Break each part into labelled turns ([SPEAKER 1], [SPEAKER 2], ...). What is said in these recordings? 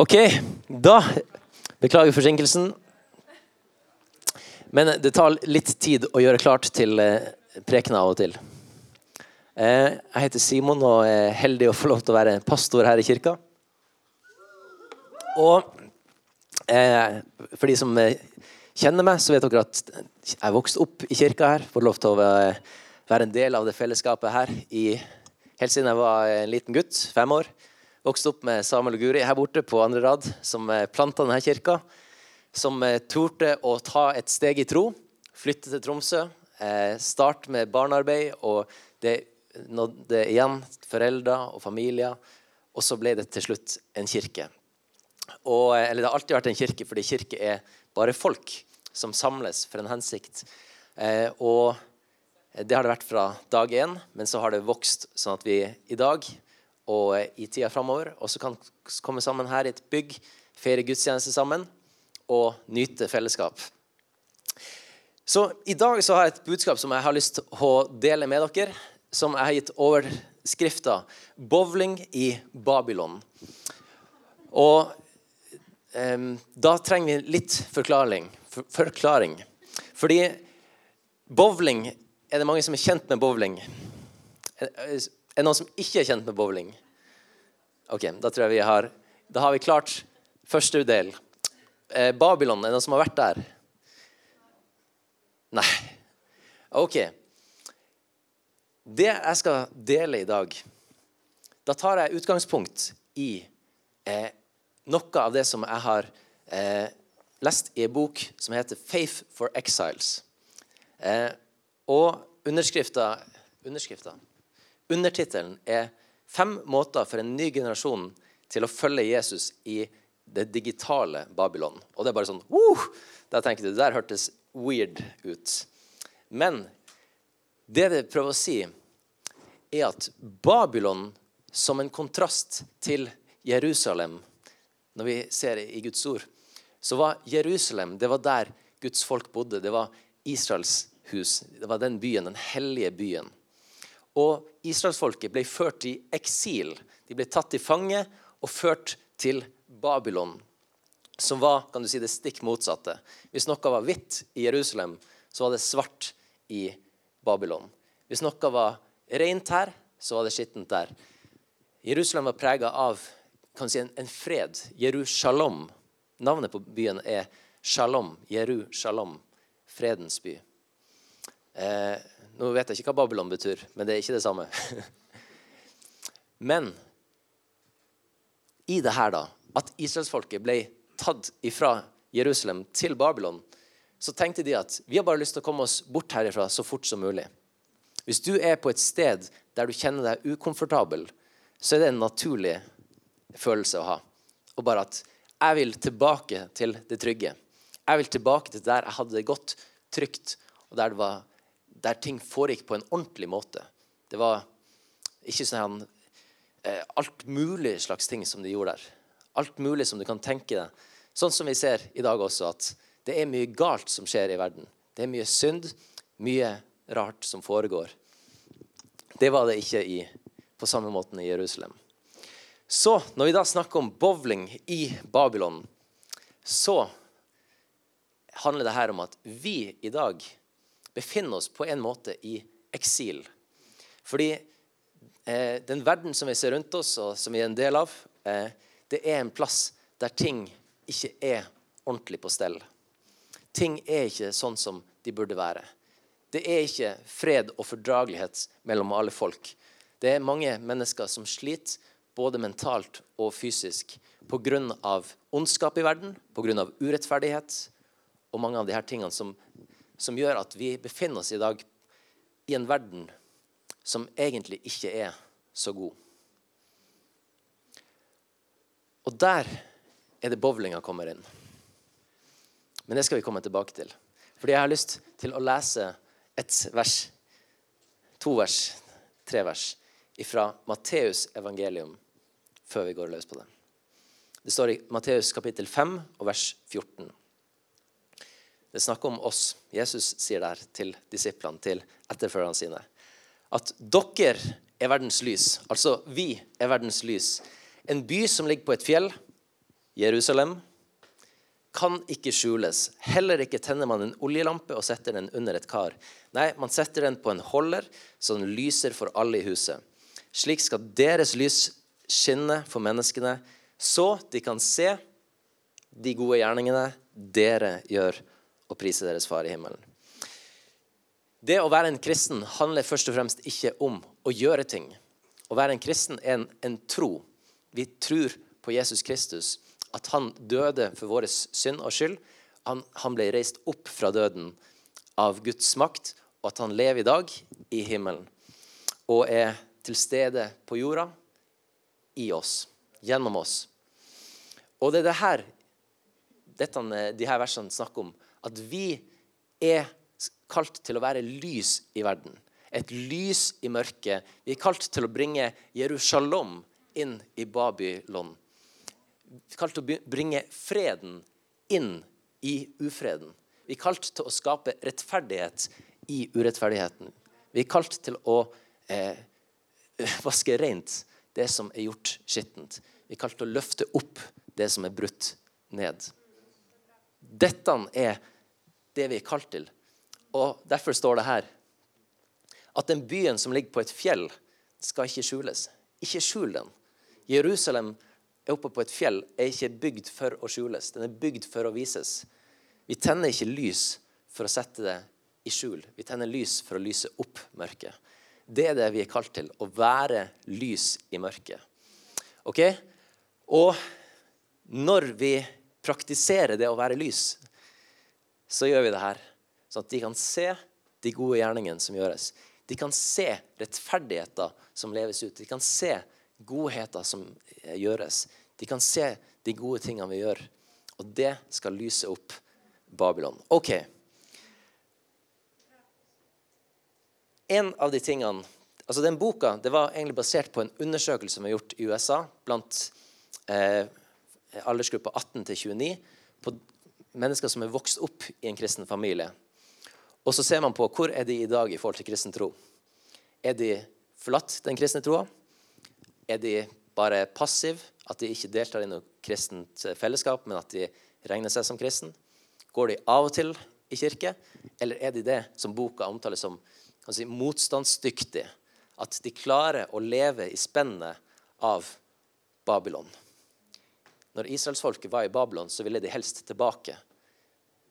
[SPEAKER 1] Ok, da Beklager forsinkelsen. Men det tar litt tid å gjøre klart til eh, prekena av og til. Eh, jeg heter Simon og er heldig å få lov til å være pastor her i kirka. Og eh, for de som kjenner meg, så vet dere at jeg vokste opp i kirka her. Får lov til å være en del av det fellesskapet her i, helt siden jeg var en liten gutt, fem år. Vokste opp med Samuel og Guri her borte på andre rad, som planta denne kirka. Som torde å ta et steg i tro, flytte til Tromsø, eh, starte med barnearbeid. Og det nådde igjen foreldre og familier. Og så ble det til slutt en kirke. Og, eller det har alltid vært en kirke, fordi kirke er bare folk som samles for en hensikt. Eh, og det har det vært fra dag én, men så har det vokst sånn at vi i dag og i tida framover også kan komme sammen her i et bygg, feire gudstjeneste sammen og nyte fellesskap. Så I dag så har jeg et budskap som jeg har lyst til å dele med dere. Som jeg har gitt overskrifta 'Bowling i Babylon'. Og um, Da trenger vi litt forklaring. For, forklaring. Fordi bowling Er det mange som er kjent med bowling? Er det noen som ikke er kjent med bowling? Ok, Da tror jeg vi har Da har vi klart første del. Eh, Babylon, er det noen som har vært der? Nei. Ok. Det jeg skal dele i dag, da tar jeg utgangspunkt i eh, noe av det som jeg har eh, lest i en bok som heter 'Faith for Exiles'. Eh, og underskrifta, underskrifta Undertittelen er 'Fem måter for en ny generasjon til å følge Jesus i det digitale Babylon'. Og det er bare sånn uh, Da tenker du, Det der hørtes weird ut. Men det det prøver å si, er at Babylon som en kontrast til Jerusalem Når vi ser i Guds ord, så var Jerusalem det var der Guds folk bodde. Det var Israels hus. Det var den byen, den hellige byen. Og israelsfolket ble ført i eksil. De ble tatt til fange og ført til Babylon, som var kan du si, det stikk motsatte. Hvis noe var hvitt i Jerusalem, så var det svart i Babylon. Hvis noe var rent her, så var det skittent der. Jerusalem var prega av kan du si, en, en fred. Jeru-shalom. Navnet på byen er Shalom. Jeru-shalom. Fredens by. Eh, nå vet jeg ikke hva Babylon betyr, men det er ikke det samme. men i det her, da, at israelsfolket ble tatt ifra Jerusalem til Babylon, så tenkte de at vi har bare lyst til å komme oss bort herifra så fort som mulig. Hvis du er på et sted der du kjenner deg ukomfortabel, så er det en naturlig følelse å ha. Og bare at jeg vil tilbake til det trygge. Jeg vil tilbake til der jeg hadde det godt, trygt, og der det var der ting foregikk på en ordentlig måte. Det var ikke sånn eh, alt mulig slags ting som de gjorde der. Alt mulig som du kan tenke deg. Sånn som vi ser i dag også, at det er mye galt som skjer i verden. Det er mye synd, mye rart som foregår. Det var det ikke i, på samme måten i Jerusalem. Så når vi da snakker om bowling i Babylon, så handler det her om at vi i dag befinner oss på en måte i eksil. Fordi eh, den verden som vi ser rundt oss, og som vi er en del av, eh, det er en plass der ting ikke er ordentlig på stell. Ting er ikke sånn som de burde være. Det er ikke fred og fordragelighet mellom alle folk. Det er mange mennesker som sliter både mentalt og fysisk pga. ondskap i verden, pga. urettferdighet og mange av her tingene som som gjør at vi befinner oss i dag i en verden som egentlig ikke er så god. Og der er det bowlinga kommer inn. Men det skal vi komme tilbake til. Fordi jeg har lyst til å lese et vers, to vers, tre vers, fra Matteus evangelium før vi går løs på det. Det står i Matteus kapittel 5 og vers 14. Det er snakk om oss. Jesus sier der til disiplene, til etterfølgerne sine, at dere er verdens lys. Altså vi er verdens lys. En by som ligger på et fjell, Jerusalem kan ikke skjules. Heller ikke tenner man en oljelampe og setter den under et kar. Nei, man setter den på en holder, så den lyser for alle i huset. Slik skal deres lys skinne for menneskene, så de kan se de gode gjerningene dere gjør, og prise deres far i himmelen. Det å være en kristen handler først og fremst ikke om å gjøre ting. Å være en kristen er en, en tro. Vi tror på Jesus Kristus at han døde for vår synd og skyld. Han, han, ble reist opp fra døden av Guds makt, og at han lever i dag i himmelen. Og er til stede på jorda i oss, gjennom oss. Og det er det her dette, de her versene snakker om. At vi er kalt til å være lys i verden. Et lys i mørket. Vi er kalt til å bringe Jerusalem inn i Babylon Vi er kalt til å bringe freden inn i ufreden. Vi er kalt til å skape rettferdighet i urettferdigheten. Vi er kalt til å eh, vaske rent det som er gjort skittent. Vi er kalt til å løfte opp det som er brutt ned. Dette er det vi er kalt til. Og Derfor står det her at den byen som ligger på et fjell, skal ikke skjules. Ikke skjul den. Jerusalem er oppe på et fjell, er ikke bygd for å skjules. Den er bygd for å vises. Vi tenner ikke lys for å sette det i skjul. Vi tenner lys for å lyse opp mørket. Det er det vi er kalt til. Å være lys i mørket. Ok? Og når vi praktiserer det å være lys, så gjør vi det her. Sånn at de kan se de gode gjerningene som gjøres. De kan se rettferdigheter som leves ut. De kan se godheter som gjøres. De kan se de gode tingene vi gjør, og det skal lyse opp Babylon. Ok. En av de tingene altså Den boka det var egentlig basert på en undersøkelse som er gjort i USA blant eh, aldersgruppa 18 29 på mennesker som er vokst opp i en kristen familie. Og så ser man på hvor er de i dag i forhold til kristen tro. Er de forlatt den kristne troa? Er de bare passive, at de ikke deltar i noe kristent fellesskap, men at de regner seg som kristen? Går de av og til i kirke, eller er de det som boka omtaler som si, motstandsdyktig? At de klarer å leve i spennet av Babylon. Når israelsfolket var i Babylon, så ville de helst tilbake.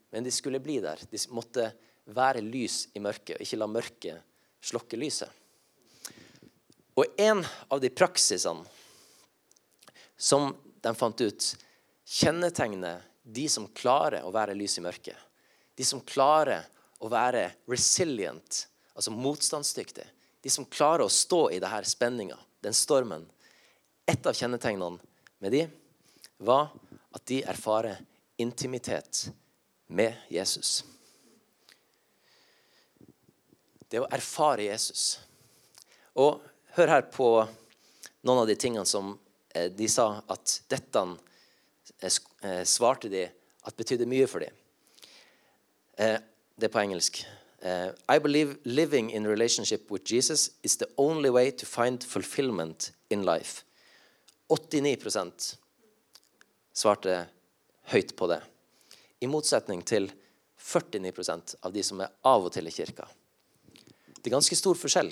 [SPEAKER 1] Men de skulle bli der. De måtte være lys i mørket, og ikke la mørket slokke lyset. Og en av de praksisene som de fant ut kjennetegner de som klarer å være lys i mørket, de som klarer å være resilient, altså motstandsdyktig, de som klarer å stå i denne spenninga, den stormen Et av kjennetegnene med de var at de erfarer intimitet med Jesus. Det å erfare Jesus. Og Hør her på noen av de tingene som eh, de sa at dette eh, eh, svarte de at betydde mye for dem. Det er på engelsk. I believe living in relationship with Jesus is the only way to find fulfillment in life. 89 svarte høyt på det. I motsetning til 49% av de som er av og til i kirka. Det er ganske stor forskjell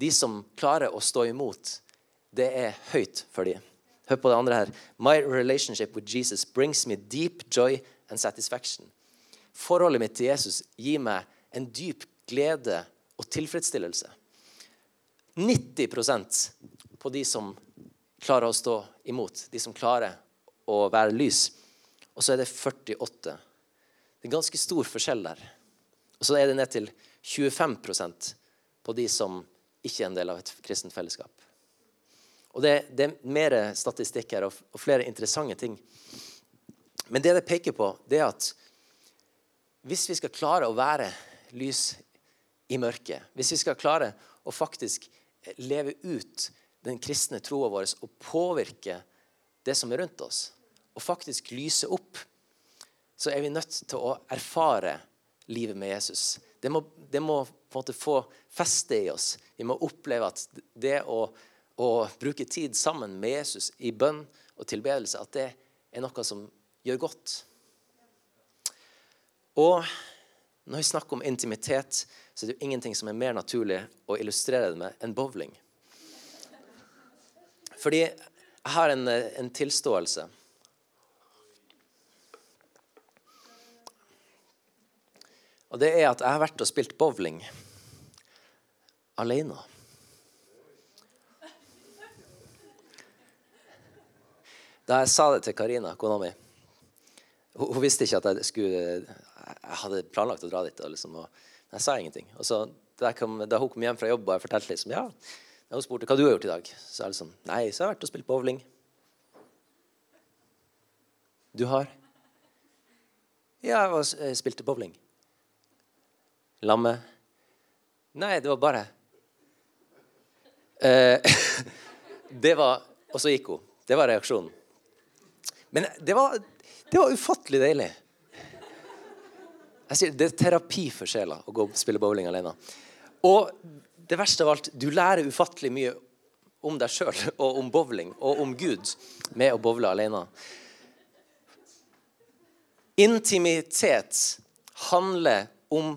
[SPEAKER 1] de som klarer å stå imot, det er høyt for dem. Hør på det andre her. My relationship with Jesus brings me deep joy and satisfaction. Forholdet mitt til Jesus gir meg en dyp glede og tilfredsstillelse. 90% på de som klarer å stå imot, de som klarer å være lys. Og så er det 48. Det er ganske stor forskjell der. Og så er det ned til 25% på de som ikke er en del av et kristent fellesskap. Og det, det, er mer statistikk her og, og, flere interessante ting. Men det det peker på, det er at hvis vi skal klare å være lys i mørket, hvis vi skal klare å faktisk leve ut den kristne troa vår og påvirke det som er rundt oss, og faktisk lyse opp, så er vi nødt til å erfare livet med Jesus. Det må, det må på en måte få feste i oss. Vi må oppleve at det å, å bruke tid sammen med Jesus i bønn og tilbedelse, at det er noe som gjør godt. Og når vi snakker om intimitet, så er det jo ingenting som er mer naturlig å illustrere det med enn bowling. Fordi jeg har en, en tilståelse. Og det er at jeg har vært og spilt bowling alene. Da jeg sa det til Karina, kona mi hun, hun, visste ikke at jeg skulle Jeg hadde planlagt å dra dit. Og liksom, og jeg sa ingenting. Og så da, kom, da, hun kom hjem fra jobb og jeg fortalte liksom, ja, hun spurte hva du har gjort i dag, så er det sånn Nei, så har jeg vært og spilt bowling. Du har? Ja, jeg spilte bowling. Lamme? Nei, det var bare eh, Det var Og så gikk hun. Det var reaksjonen. Men det var, det var ufattelig deilig. Jeg sier, Det er terapi for sjela å gå og spille bowling alene. Og det verste av alt, du lærer ufattelig mye om deg sjøl og om bowling og om Gud med å bowle alene. Intimitet handler om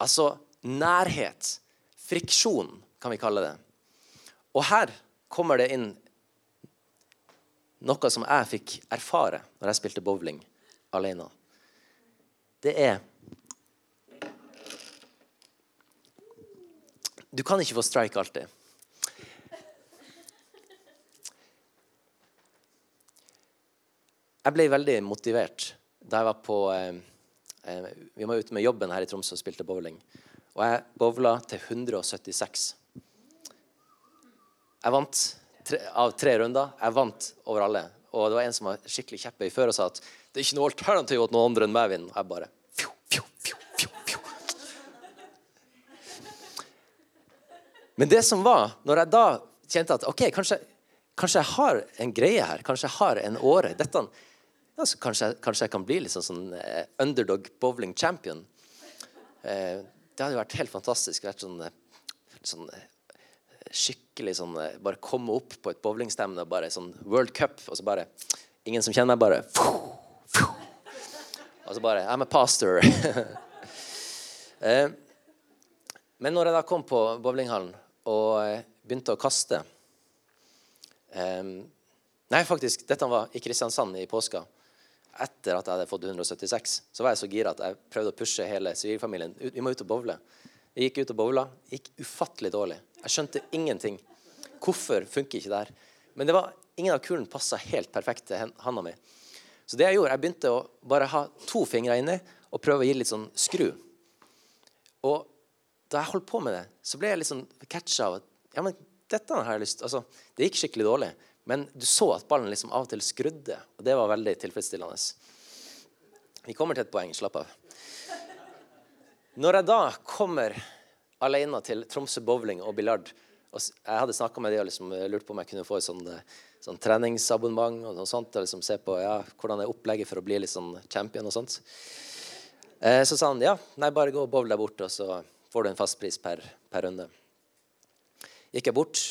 [SPEAKER 1] altså nærhet. Friksjon, kan vi kalle det. Og her kommer det inn noe som jeg fikk erfare når jeg spilte bowling alene. Det er Du kan ikke få strike alltid. Jeg ble veldig motivert da jeg var på eh, Vi var ute med jobben her i Tromsø og spilte bowling. Og jeg bowla til 176. Jeg vant tre, av tre runder. Jeg vant over alle. Og det var en som var skikkelig kjepphøy før og sa at det er ikke noe alternativ at noen andre enn meg vinner. Jeg bare fjo, fjo, fjo, fjo, fjo. Men det som var, når jeg da kjente at ok, kanskje, kanskje jeg har en greie her, kanskje jeg har en åre dette, altså, kanskje, kanskje, jeg kan bli litt sånn uh, underdog bowling champion. Uh, det hadde vært helt fantastisk. vært sånn, uh, sånn skikkelig sånn Bare komme opp på et bowlingstevne og bare sånn World Cup, og så bare Ingen som kjenner meg, bare Og så bare I'm a pastor. eh, men når jeg da kom på bowlinghallen og eh, begynte å kaste eh, Nei, faktisk, dette var i Kristiansand i påska. Etter at jeg hadde fått 176, så var jeg så gira at jeg prøvde å pushe hele sivilfamilien. Vi må ut og bowle. Vi gikk ut og bowla. Gikk ufattelig dårlig. Jeg skjønte ingenting. Hvorfor funker ikke det her? Men det var, ingen av kulene passa helt perfekt til handa mi. Så det jeg gjorde, jeg begynte å bare ha to fingre inni og prøve å gi litt sånn skru. Og da jeg holdt på med det, så ble jeg litt sånn catcha av at ja, men dette har jeg lyst Altså, det gikk skikkelig dårlig, men du så at ballen liksom av og til skrudde, og det var veldig tilfredsstillende. Vi kommer til et poeng. Slapp av. Når jeg da kommer alene til Tromsø bowling og biljard. Jeg hadde snakka med de og liksom lurt på om jeg kunne få et sånn, sånn treningsabonnement. og sånt, og liksom se på ja, hvordan er opplegget for å bli litt sånn champion og sånt. Eh, så sa han ja, nei, bare gå og bowle der borte, og så får du en fastpris per, per runde. Gikk jeg bort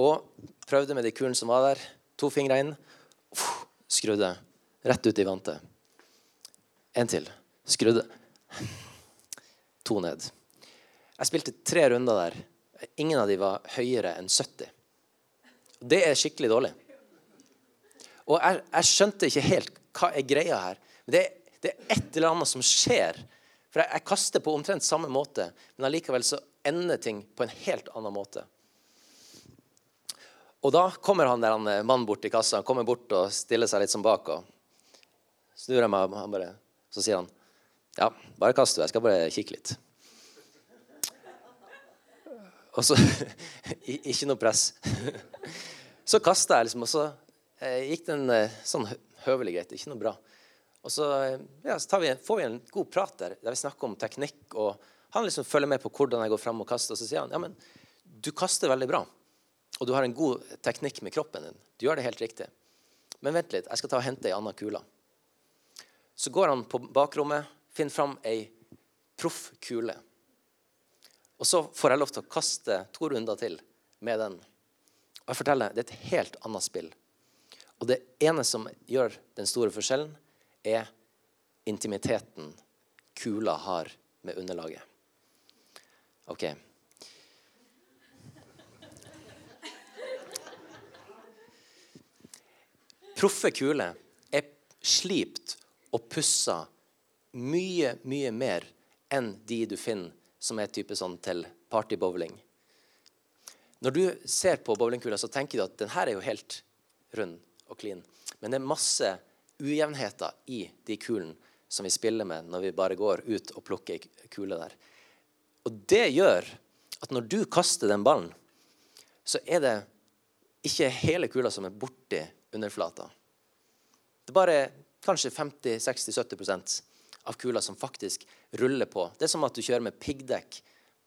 [SPEAKER 1] og prøvde med de kulene som var der. To fingre inn. Skrudde. Rett ut i vantet. En til. Skrudde. To ned. Jeg spilte tre runder der. Ingen av de var høyere enn 70. Det er skikkelig dårlig. Og jeg, jeg skjønte ikke helt hva er greia her. Det, det, er et eller annet som skjer. For jeg, jeg kaster på omtrent samme måte, men allikevel så ender ting på en helt annen måte. Og da kommer han der han eh, mannen bort i kassa han kommer bort og stiller seg litt som bak. og snur jeg meg, han bare, Så sier han ja, bare kast du, jeg skal bare kikke litt. Og så Ikke noe press. Så kasta jeg, liksom, og så eh, gikk den eh, sånn høvelig greit. Ikke noe bra. Og så, ja, så vi, får vi en god prat der, der vi snakker om teknikk. og Han liksom følger med på hvordan jeg går fram og kaster. Og så sier han ja, men du kaster veldig bra. Og du har en god teknikk med kroppen din. Du gjør det helt riktig. Men vent litt, jeg skal ta og hente ei anna kule. Så går han på bakrommet, finner fram ei proffkule. Og så får jeg lov til å kaste to runder til med den. Og jeg forteller, Det er et helt annet spill. Og det ene som gjør den store forskjellen, er intimiteten kula har med underlaget. OK. Proffe kuler er slipt og pussa mye, mye mer enn de du finner som er type sånn til partybowling. Når du ser på bowlingkula, så tenker du at den her er jo helt rund og clean. Men det er masse ujevnheter i de kulene som vi spiller med når vi bare går ut og plukker kule der. Og det gjør at når du kaster den ballen, så er det ikke hele kula som er borti underflata. Det er bare kanskje 50-60-70% av kula som faktisk ruller på. Det er som at du kjører med piggdekk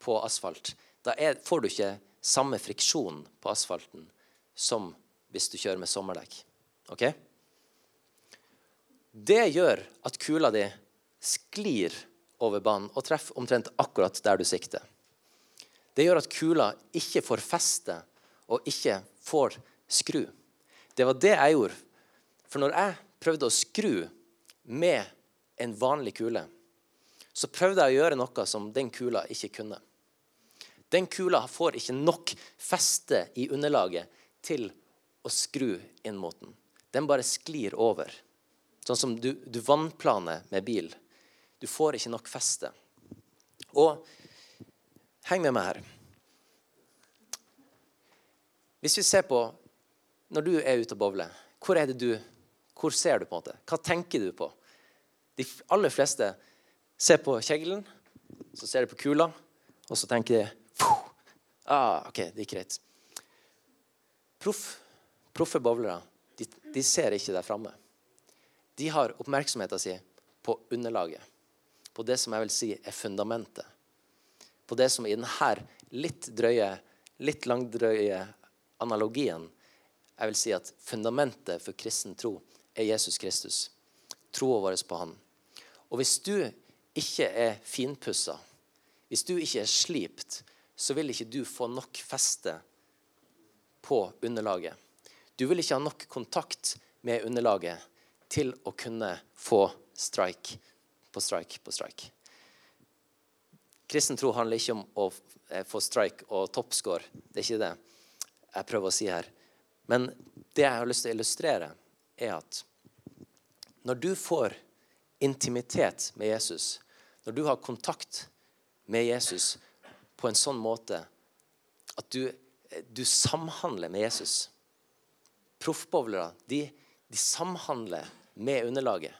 [SPEAKER 1] på asfalt. Da er, får du ikke samme friksjon på asfalten som hvis du kjører med sommerdekk. Ok? Det gjør at kula di sklir over banen og treffer omtrent akkurat der du sikter. Det gjør at kula ikke får feste og ikke får skru. Det var det jeg gjorde. For når jeg prøvde å skru med en vanlig kule, så prøvde jeg å gjøre noe som den kula ikke kunne. Den kula får ikke nok feste i underlaget til å skru inn mot den. Den bare sklir over. Sånn som du, du vannplaner med bil. Du får ikke nok feste. Og heng med meg her. Hvis vi ser på når du er ute og bowler, hvor er det du hvor ser du på en måte? Hva tenker du på? De aller fleste ser på kjeglen, så ser de på kula, og så tenker de ah, OK, det gikk greit. Proff, proffe bowlere de, de ser ikke der framme de har oppmerksomheten sin på underlaget. På det som jeg vil si er fundamentet. På det som i denne litt drøye, litt langdrøye analogien jeg vil si at fundamentet for kristen tro er Jesus Kristus. Troa vår på Han. Og hvis du ikke er finpussa, hvis du ikke er slipt, så vil ikke du få nok feste på underlaget. Du vil ikke ha nok kontakt med underlaget til å kunne få strike på strike på strike. Kristen tro handler ikke om å eh, få strike og toppscore. Det er ikke det jeg prøver å si her. Men det jeg har lyst til å illustrere, er at når du får intimitet med Jesus, når du har kontakt med Jesus på en sånn måte at du, du samhandler med Jesus Proffbowlere de, de samhandler med underlaget.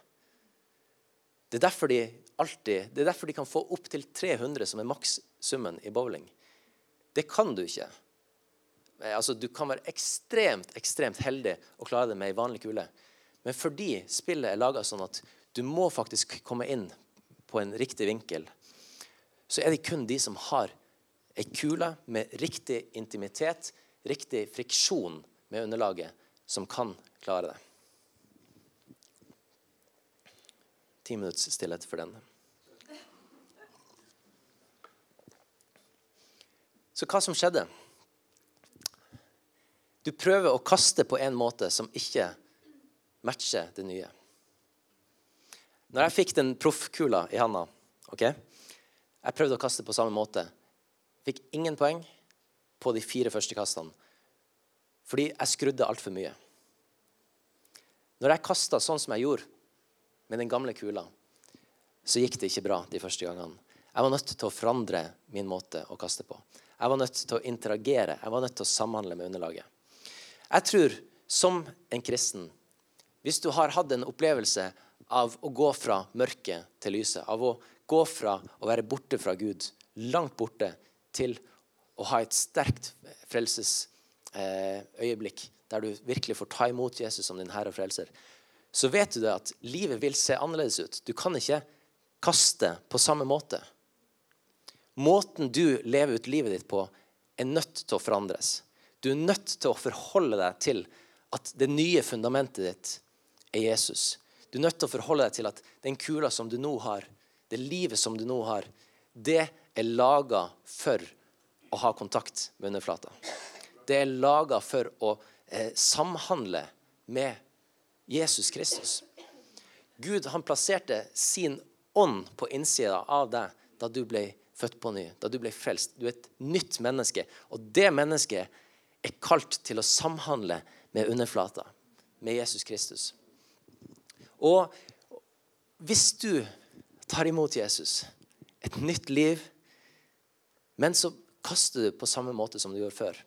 [SPEAKER 1] Det er derfor de alltid, det er derfor de kan få opp til 300, som er makssummen i bowling. Det kan du ikke. Eh, altså, du kan være ekstremt ekstremt heldig og klare det med ei vanlig kule. Men fordi spillet er laga sånn at du må faktisk komme inn på en riktig vinkel, så er det kun de som har ei kule med riktig intimitet, riktig friksjon med underlaget, som kan klare det. Ti minutts stillhet for den. Så hva som skjedde? Du prøver å kaste på en måte som ikke matcher det nye. Når jeg fikk den proffkula i handa ok? Jeg prøvde å kaste på samme måte. Fikk ingen poeng på de fire første kastene. Fordi jeg skrudde altfor mye. Når jeg kasta sånn som jeg gjorde, med den gamle kula, så gikk det ikke bra de første gangene. Jeg var nødt til å forandre min måte å kaste på. Jeg var nødt til å interagere. Jeg var nødt til å samhandle med underlaget. Jeg tror, som en kristen, hvis du har hatt en opplevelse av å gå fra mørket til lyset, av å gå fra å være borte fra Gud, langt borte, til å ha et sterkt frelsesøyeblikk, der du virkelig får ta imot Jesus som din herre og frelser, så vet du at livet vil se annerledes ut. Du kan ikke kaste på samme måte. Måten du lever ut livet ditt på, er nødt til å forandres. Du er nødt til å forholde deg til at det nye fundamentet ditt er Jesus. Du er nødt til å forholde deg til at den kula som du nå har, det livet som du nå har, det er laga for å ha kontakt med underflata. Det er laga for å eh, samhandle med Jesus Kristus. Gud han plasserte sin ånd på innsida av deg da du ble født på ny, da du ble frelst. Du er et nytt menneske. Og det mennesket er kalt til å samhandle med underflata, med Jesus Kristus. Og hvis du tar imot Jesus, et nytt liv, men så kaster du på samme måte som du gjorde før.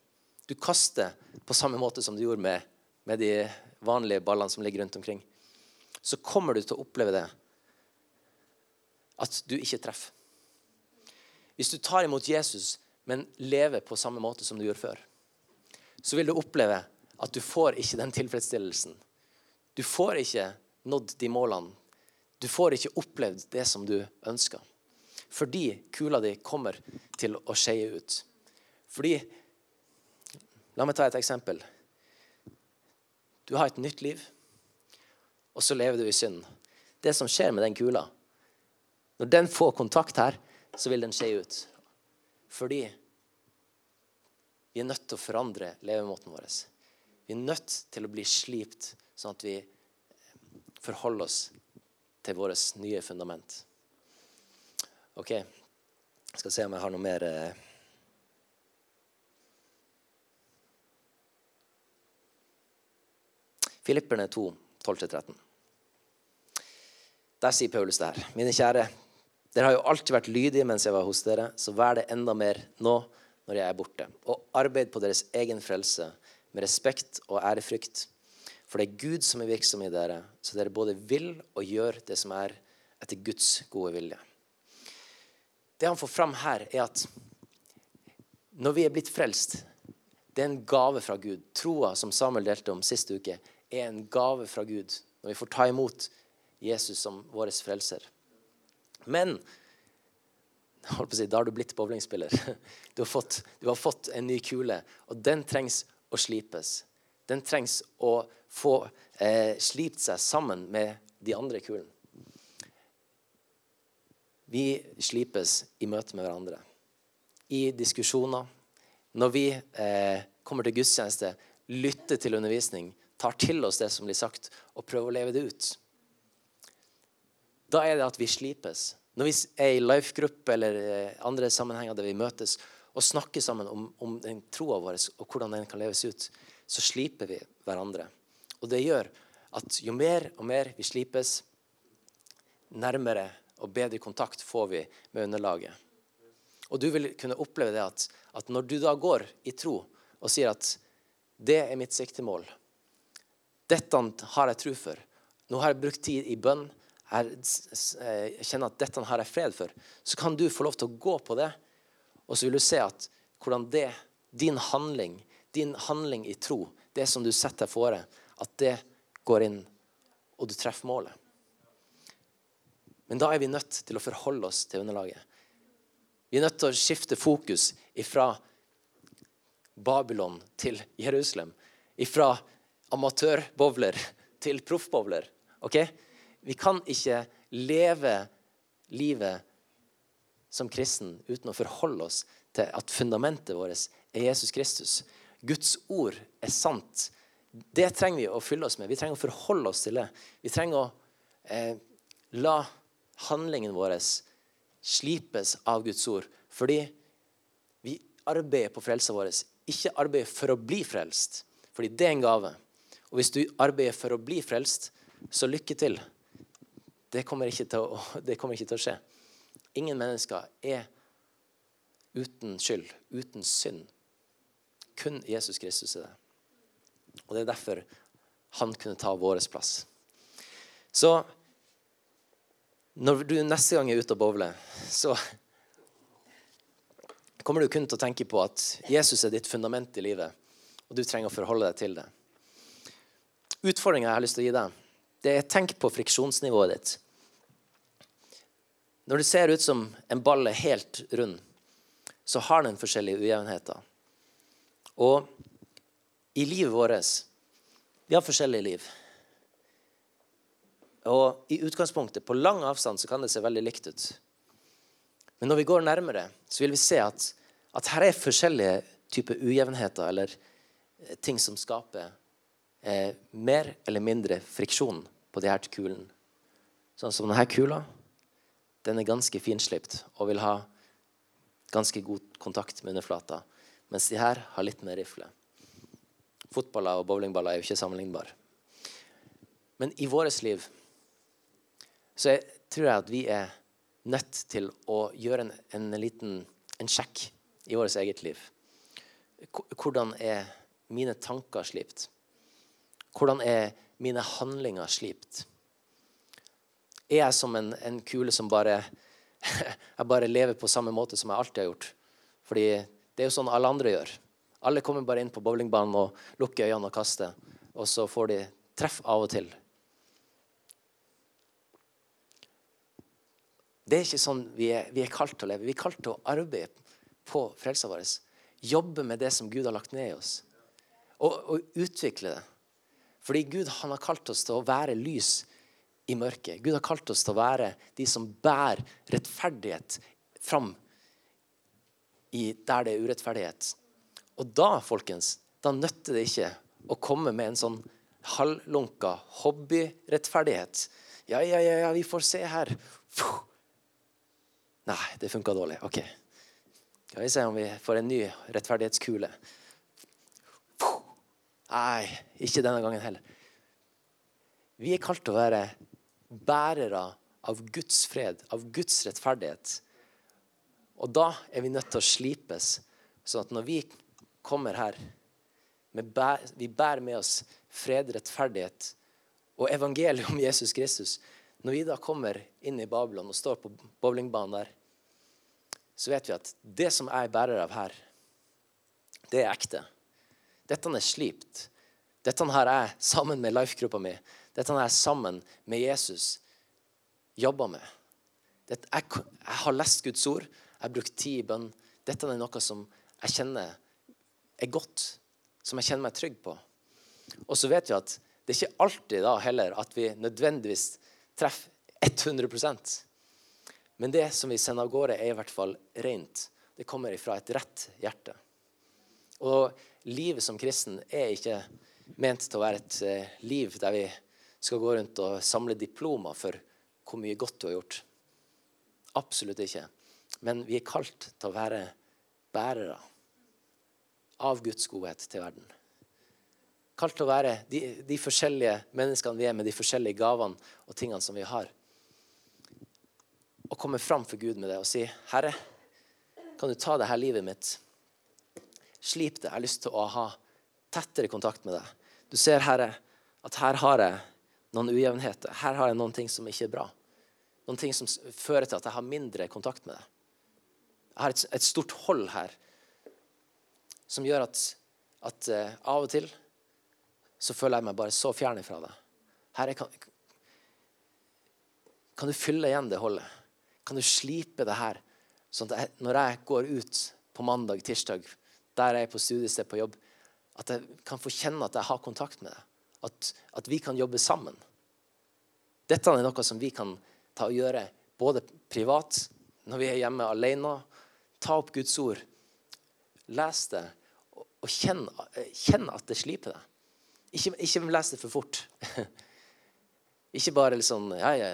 [SPEAKER 1] Du kaster på samme måte som du gjorde med, med de vanlige ballene som ligger rundt omkring. Så kommer du til å oppleve det at du ikke treffer. Hvis du tar imot Jesus, men lever på samme måte som du gjorde før, så vil du oppleve at du får ikke den tilfredsstillelsen. Du får ikke nådd de målene. Du får ikke opplevd det som du ønsker. Fordi kula di kommer til å skeie ut. Fordi La meg ta et eksempel. Du har et nytt liv, og så lever du i synd. Det som skjer med den kula Når den får kontakt her, så vil den skje ut. Fordi vi er nødt til å forandre levemåten vår. Vi er nødt til å bli slipt, sånn at vi forholder oss til vårt nye fundament. OK. Jeg skal se om jeg har noe mer eh. Filipperne 2, 12-13. Der sier Paulus det her. Mine kjære, dere har jo alltid vært lydige mens jeg var hos dere, så vær det enda mer nå når jeg er borte. Og arbeid på deres egen frelse med respekt og ærefrykt. For det er Gud som er virksom i dere, så dere både vil og gjør det som er etter Guds gode vilje. Det han får fram her, er at når vi er blitt frelst, det er en gave fra Gud. Troa som Samuel delte om sist uke, er en gave fra Gud når vi får ta imot Jesus som vår frelser. Men si, da har du blitt bowlingspiller. Du har, fått, du har fått en ny kule, og den trengs å slipes. Den trengs å få eh, slipt seg sammen med de andre kulene. Vi slipes i møte med hverandre. I diskusjoner. Når vi eh, kommer til gudstjeneste, lytter til undervisning, tar til oss det som blir sagt, og prøver å leve det ut da er det at vi slipes. Når vi er i life-gruppe eller eh, andre sammenhenger der vi møtes og snakker sammen om, om den troa vår og hvordan den kan leves ut, så sliper vi hverandre. Og det gjør at jo mer og mer vi slipes, nærmere og bedre kontakt får vi med underlaget. Og du vil kunne oppleve det at, at når du da går i tro og sier at det er mitt siktemål, dette har jeg tro for, nå har jeg brukt tid i bønn, eh, kjenner at dette har jeg fred for, så kan du få lov til å gå på det. Og så vil du se at hvordan det, din handling, din handling i tro, det som du setter deg fore, at det går inn, og du treffer målet. Men da er vi nødt til å forholde oss til underlaget. Vi er nødt til å skifte fokus fra Babylon til Jerusalem. Fra amatørbowler til proffbowler. Okay? Vi kan ikke leve livet som kristen uten å forholde oss til at fundamentet vårt er Jesus Kristus. Guds ord er sant. Det trenger vi å fylle oss med. Vi trenger å forholde oss til det. Vi trenger å eh, la handlingen vår slipes av Guds ord. Fordi vi arbeider på frelsa vår. Ikke arbeider for å bli frelst, fordi det er en gave. Og hvis du arbeider for å bli frelst, så lykke til. Det kommer, å, det kommer ikke til å, skje. Ingen mennesker er uten skyld, uten synd. Kun Jesus Kristus er det. Og det er derfor han kunne ta vår plass. Så når du neste gang er ute og bowler, så kommer du kun til å tenke på at Jesus er ditt fundament i livet, og du trenger å forholde deg til det. Utfordringa jeg har lyst til å gi deg, det er tenk på friksjonsnivået ditt. Når det ser ut som en ball er helt rund, så har den forskjellige ujevnheter. Og i livet vårt Vi har forskjellige liv. Og i utgangspunktet, på lang avstand, så kan det se veldig likt ut. Men når vi går nærmere, så vil vi se at, at her er forskjellige typer ujevnheter, eller ting som skaper eh, mer eller mindre friksjon på de her kulene. Sånn som denne kula. Den er ganske finslipt og vil ha ganske god kontakt med underflata. Mens de her har litt mer rifle. Fotballer og bowlingballer er jo ikke sammenlignbare. Men i vårt liv så jeg, tror jeg at vi er nødt til å gjøre en, en liten en sjekk i vårt eget liv. Hvordan er mine tanker slipt? Hvordan er mine handlinger slipt? Er jeg som en, en kule som bare jeg bare lever på samme måte som jeg alltid har gjort? Fordi det er jo sånn alle andre gjør. Alle kommer bare inn på bowlingbanen og lukker øynene og kaster. Og så får de treff av og til. Det er ikke sånn vi er, vi er kalt til å leve. Vi er kalt til å arbeide på frelsa vår. Jobbe med det som Gud har lagt ned i oss. Og, og utvikle det. Fordi Gud han har kalt oss til å være lys i mørket. Gud har kalt oss til å være de som bærer rettferdighet fram der det er urettferdighet. Og da, folkens, da nytter det ikke å komme med en sånn halvlunka hobbyrettferdighet. Ja, ja, ja, ja, vi får se her. Puh. Nei, det funka dårlig. OK. Skal vi se om vi får en ny rettferdighetskule. Puh. Nei, ikke denne gangen heller. Vi er kalt til å være bærere av Guds fred, av Guds rettferdighet. Og da er vi nødt til å slipes, sånn at når vi kommer her Vi bærer med oss fred, rettferdighet og evangeliet om Jesus Kristus. Når vi da kommer inn i Babylon og står på bowlingbanen der, så vet vi at det som jeg er bærer av her, det er ekte. Dette er slipt. Dette har jeg sammen med life-gruppa mi, dette har jeg sammen med Jesus jobba med. Dette, jeg, jeg, har lest Guds ord, jeg har brukt tid i bønn. Dette er noe som jeg kjenner er godt, som jeg kjenner meg trygg på. Og så vet vi at det er ikke alltid da heller at vi nødvendigvis treffer 100% Men det som vi sender av gårde, er i hvert fall rent. Det kommer ifra et rett hjerte. Og livet som kristen er ikke ment til å være et eh, liv der vi skal gå rundt og samle diplomer for hvor mye godt du har gjort. Absolutt ikke. Men vi er kalt til å være bærere av Guds godhet til verden. Kalt til å være de, de forskjellige menneskene vi er med de forskjellige gavene og tingene som vi har. Og komme fram for Gud med det og si, 'Herre, kan du ta det her livet mitt?' Slip det. Jeg har lyst til å ha tettere kontakt med deg. Du ser, Herre, at her har jeg noen ujevnheter. Her har jeg noen ting som ikke er bra. Noen ting som fører til at jeg har mindre kontakt med deg. Jeg har et, et stort hold her som gjør at, at uh, av og til så føler jeg meg bare så fjern fra deg. Herre, kan, kan, du fylle igjen det holdet? Kan du slipe det her? Sånn at jeg, når jeg går ut på mandag, tirsdag, der jeg er på studiested på jobb, at jeg kan få kjenne at jeg har kontakt med deg. At, at vi kan jobbe sammen. Dette er noe som vi kan ta og gjøre både privat, når vi er hjemme alene. Ta opp Guds ord Les det og kjenn, kjenn at det sliper deg. Ikke, ikke les det for fort. ikke bare litt sånn ja, ja.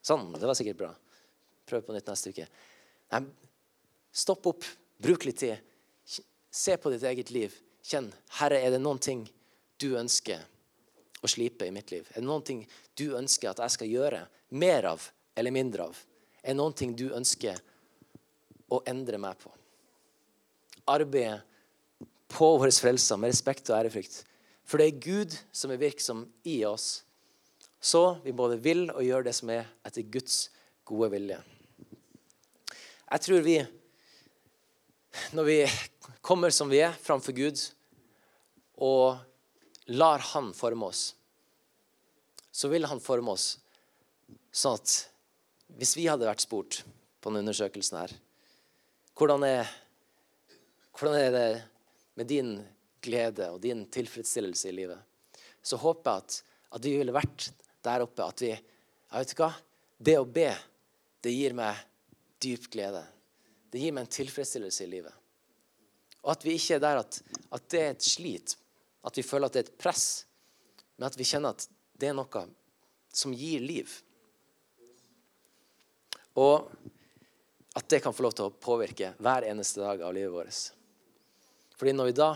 [SPEAKER 1] Sånn. Det var sikkert bra. Prøv på nytt neste uke. Nei, stopp opp. Bruk litt tid. Se på ditt eget liv. Kjenn. Herre, er det noen ting du ønsker å slipe i mitt liv? Er det noen ting du ønsker at jeg skal gjøre mer av eller mindre av? Er det noen ting du ønsker å endre meg på? arbeide på vår frelse med respekt og ærefrykt. For det er Gud som er virksom i oss. Så vi både vil og gjør det som er etter Guds gode vilje. Jeg tror vi, når vi kommer som vi er framfor Gud, og lar Han forme oss, så vil Han forme oss sånn at hvis vi hadde vært spurt på denne undersøkelsen her Hvordan er hvordan er det med din glede og din tilfredsstillelse i livet? Så håper jeg at, at vi ville vært der oppe at vi jeg vet hva, Det å be, det gir meg dyp glede. Det gir meg en tilfredsstillelse i livet. Og at vi ikke er der at, at det er et slit at vi føler at det er et press, men at vi kjenner at det er noe som gir liv. Og at det kan få lov til å påvirke hver eneste dag av livet vårt. Fordi når vi da,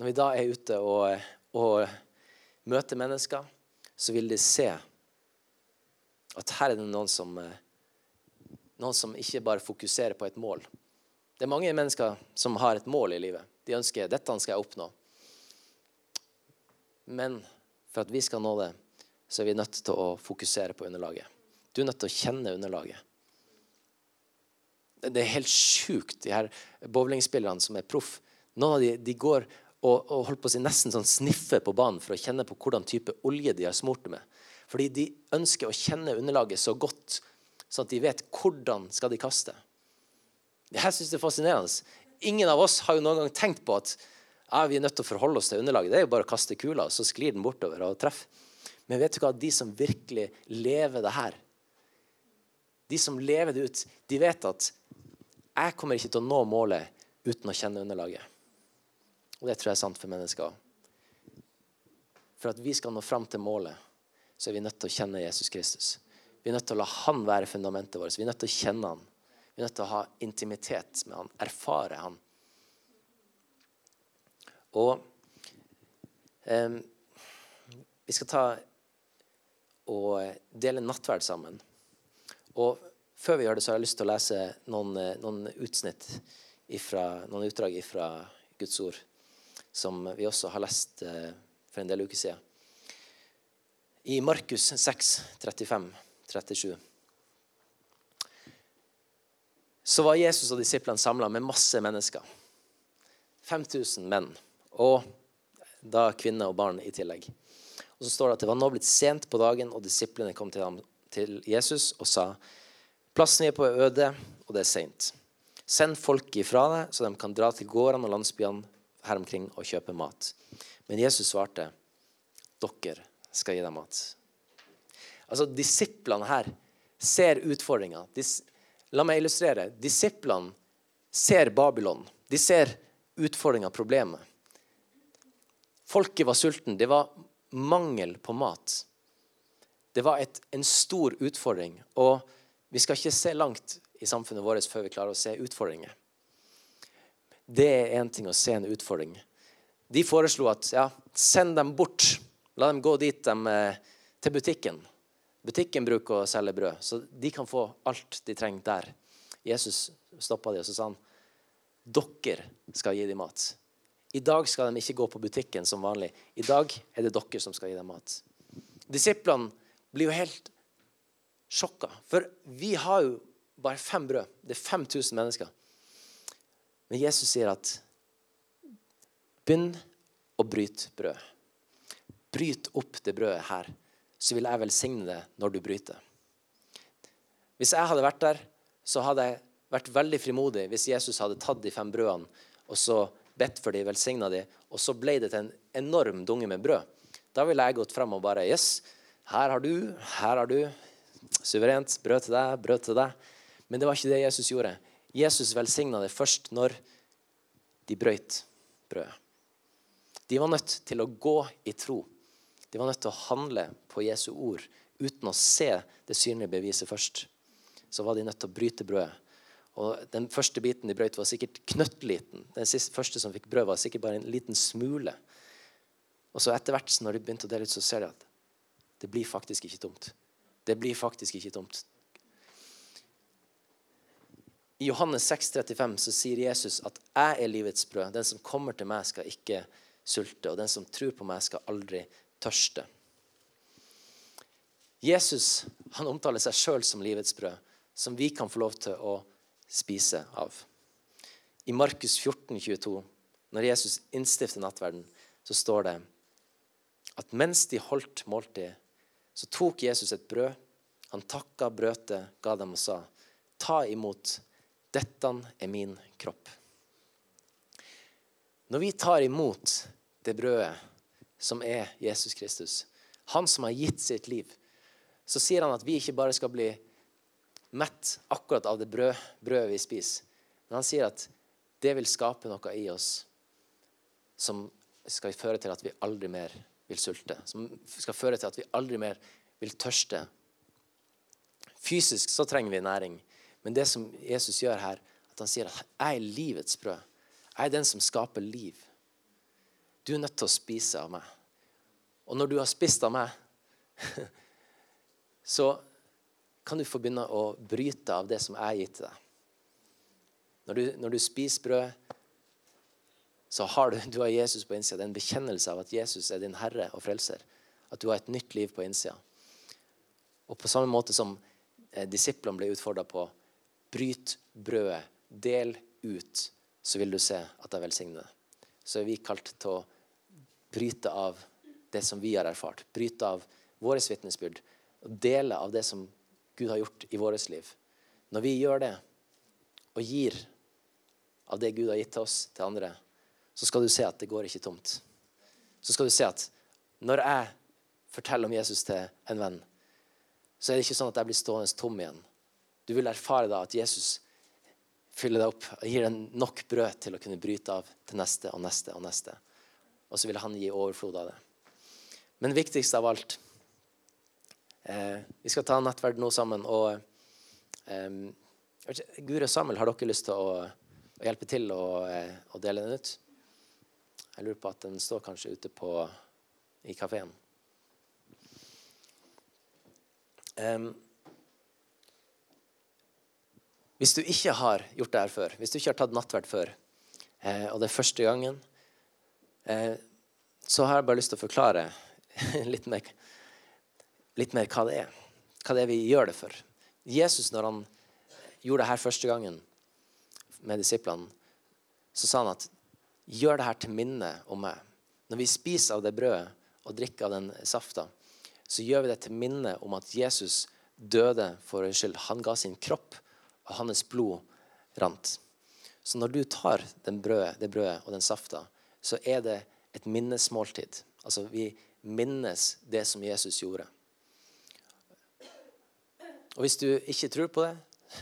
[SPEAKER 1] når vi da er ute og, og møter mennesker, så vil de se at her er det noen som, noen som ikke bare fokuserer på et mål. Det er mange mennesker som har et mål i livet. De ønsker dette skal jeg oppnå. Men for at vi skal nå det, så er vi nødt til å fokusere på underlaget. Du er nødt til å kjenne underlaget. Det er helt sjukt, de her bowlingspillerne som er proff. Noen av de, de går og, og holder på å si nesten sånn sniffer på banen for å kjenne på hvordan type olje de har smurt med. Fordi de ønsker å kjenne underlaget så godt, sånn at de vet hvordan skal de kaste. Jeg synes det er fascinerende. Ingen av oss har jo noen gang tenkt på at ja, vi er nødt til å forholde oss til underlaget. Det er jo bare å kaste kula, så sklir den bortover og treffer. Men vet du hva? De som virkelig lever det her, de som lever det ut, de vet at jeg kommer ikke til å nå målet uten å kjenne underlaget. Og det tror jeg er sant for mennesker. For at vi skal nå fram til målet, så er vi nødt til å kjenne Jesus Kristus. Vi er nødt til å la han være fundamentet vårt. Vi er nødt til å kjenne han. Vi er nødt til å ha intimitet med han, erfare han. Og eh, vi skal ta og dele nattverd sammen. Og før vi gjør det, så har jeg lyst til å lese noen, noen utsnitt ifra, noen utdrag fra Guds ord, som vi også har lest eh, for en del uker siden. I Markus 6, 35-37 så var Jesus og disiplene samla med masse mennesker. 5000 menn, og da kvinner og barn i tillegg. Og så står det at det var nå blitt sent på dagen, og disiplene kom til, ham, til Jesus og sa Plassen vi er på, er øde, og det er seint. Send folk ifra deg, så de kan dra til gårdene og landsbyene her omkring og kjøpe mat. Men Jesus svarte, dere skal gi dem mat. Altså, Disiplene her ser utfordringa. La meg illustrere. Disiplene ser Babylon. De ser utfordringa, problemet. Folket var sulten. Det var mangel på mat. Det var et, en stor utfordring. Og vi skal ikke se langt i samfunnet vårt før vi klarer å se utfordringer. Det er én ting å se en utfordring. De foreslo at ja, send dem bort. La dem gå dit de, eh, til butikken. Butikken bruker å selge brød, så de kan få alt de trenger der. Jesus stoppa de, og så sa han, dere skal gi dem mat. I dag skal de ikke gå på butikken som vanlig. I dag er det dere som skal gi dem mat. Disiplene blir jo helt sjokka, for vi har jo bare fem brød. Det er 5000 mennesker. Men Jesus sier at begynn å bryte brød. Bryt opp det brødet her så vil jeg velsigne det når du bryter. Hvis jeg hadde vært der, så hadde jeg vært veldig frimodig hvis Jesus hadde tatt de fem brødene og så bedt for de, velsigna de, og så ble det til en enorm dunge med brød. Da ville jeg gått fram og bare Yes, her har du, her har du. Suverent. Brød til deg, brød til deg. Men det var ikke det Jesus gjorde. Jesus velsigna det først når de brøyt brødet. De var nødt til å gå i tro. De var nødt til å handle på Jesu ord uten å se det synlige beviset først. Så var de nødt til å bryte brødet. Og Den første biten de brøt, var sikkert knøttliten. Den siste, første som fikk brød, var sikkert bare en liten smule. Og så etter hvert når de begynte å dele ut, så ser de at det blir faktisk ikke tomt. Det blir faktisk ikke tomt. I Johannes 6, 35 så sier Jesus at 'jeg er livets brød'. Den som kommer til meg, skal ikke sulte, og den som tror på meg, skal aldri tørste. Jesus han omtaler seg sjøl som livets brød, som vi kan få lov til å spise av. I Markus 14, 22, når Jesus innstifter nattverden, så står det at mens de holdt måltid, så tok Jesus et brød. Han takka brødet, ga dem og sa, ta imot, dette er min kropp. Når vi tar imot det brødet som er Jesus Kristus, han som har gitt sitt liv, så sier han at vi ikke bare skal bli mett akkurat av det brød, brødet vi spiser, men han sier at det vil skape noe i oss som skal føre til at vi aldri mer vil sulte. Som skal føre til at vi aldri mer vil tørste. Fysisk så trenger vi næring. Men det som Jesus gjør her, at han sier at 'jeg er livets brød'. Jeg er den som skaper liv. Du er nødt til å spise av meg. Og når du har spist av meg, så kan du få begynne å bryte av det som jeg har gitt deg. Når du, når du spiser brød, så har du, du har Jesus på innsida. Det er en bekjennelse av at Jesus er din herre og frelser. At du har et nytt liv på innsida. Og på samme måte som eh, disiplene ble utfordra på bryt brødet, del ut, så vil du se at jeg velsigner det. Så er vi kalt til å bryte av det som vi har erfart. Bryte av våre vitnesbyrd. Og dele av det som Gud har gjort i vårt liv. Når vi gjør det, og gir av det Gud har gitt til oss, til andre, så skal du se at det går ikke tomt. Så skal du se at når jeg forteller om Jesus til en venn, så er det ikke sånn at jeg blir stående tom igjen. Du vil erfare da at Jesus fyller deg opp og gir deg nok brød til å kunne bryte av til neste og neste og neste. Og så vil han gi overflod av det. Men viktigst av alt eh, Vi skal ta nettverd nå sammen. og eh, Guri og Samuel, har dere lyst til å, å hjelpe til å, eh, å, dele den ut? Jeg lurer på at den står kanskje ute på, i kafeen. Um, hvis du ikke har gjort det her før, hvis du ikke har tatt nattverd før, eh, og det er første gangen, eh, så har jeg bare lyst til å forklare litt mer, litt mer hva det er. Hva det er vi gjør det for. Jesus, når han gjorde det her første gangen med disiplene, så sa han at gjør det her til minne om meg. Når vi spiser av det brødet og drikker av den safta, så gjør vi det til minne om at Jesus døde for vår skyld. Han ga sin kropp, og hans blod rant. Så når du tar brød, det brødet og den safta, så er det et minnesmåltid. Altså vi minnes det som Jesus gjorde. Og hvis du ikke tror på det,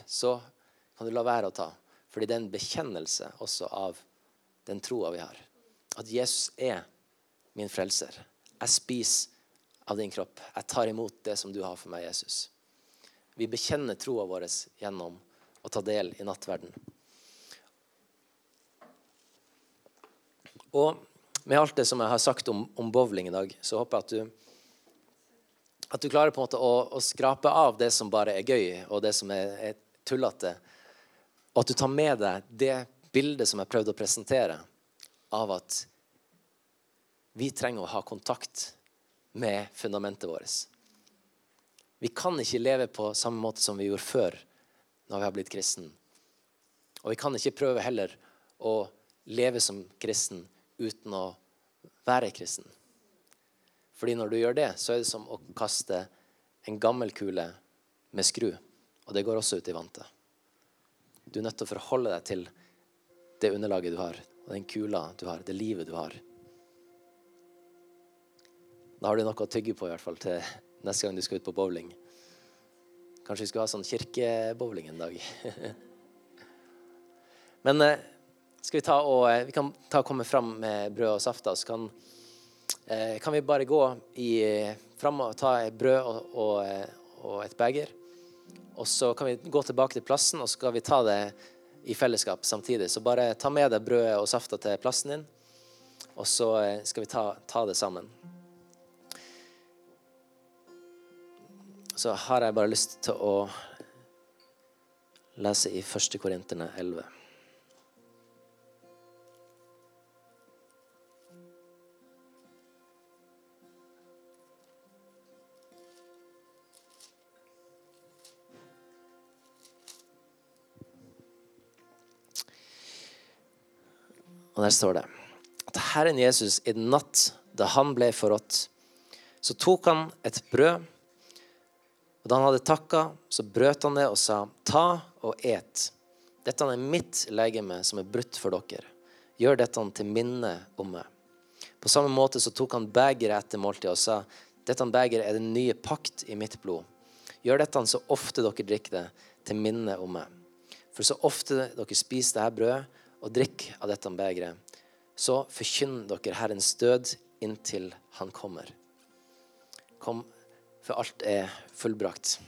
[SPEAKER 1] så kan du la være å ta. Fordi det er en bekjennelse også av den troa vi har. At Jesus er min frelser. Jeg spiser av din kropp. Jeg tar imot det som du har for meg, Jesus. Vi bekjenner troa vår gjennom å ta del i nattverden. Og med alt det som jeg har sagt om, om bowling i dag, så håper jeg at du, at du klarer på en måte å, å, skrape av det som bare er gøy, og det som er, er tullete. Og at du tar med deg det bildet som jeg prøvde å presentere, av at vi trenger å ha kontakt med fundamentet vårt. Vi kan ikke leve på samme måte som vi gjorde før når vi har blitt kristen. Og vi kan ikke prøve heller å leve som kristen uten å være kristen. Fordi når du gjør det, så er det som å kaste en gammel kule med skru. Og det går også ut i vantet. Du er nødt til å forholde deg til det underlaget du har, og den kula du har, det livet du har. Da har du noe å tygge på i hvert fall til neste gang du skal ut på bowling. Kanskje vi skulle ha sånn kirkebowling en dag. Men eh, skal vi ta og eh, vi kan ta og komme fram med brød og safta, så kan, eh, kan vi bare gå i, fram og ta brød og, og, og, et beger. Og så kan vi gå tilbake til plassen, og så skal vi ta det i fellesskap samtidig. Så bare ta med deg brødet og safta til plassen din, og så skal vi ta, ta det sammen. Så har jeg bare lyst til å lese i 1. Korinterne 11. Og der står det at Herren Jesus i den natt da han ble forrådt, så tok han et brød, og da han hadde takka, så brøt han det og sa, ta og et. Dette er mitt legeme som er brutt for dere. Gjør dette til minne om meg. På samme måte så tok han begeret etter måltidet og sa, dette begeret er den nye pakt i mitt blod. Gjør dette så ofte dere drikker det, til minne om meg. For så ofte dere spiser dette brødet og drikker av dette begeret, så forkynn dere Herrens død inntil han kommer. Kom, for alt er fullbrakt.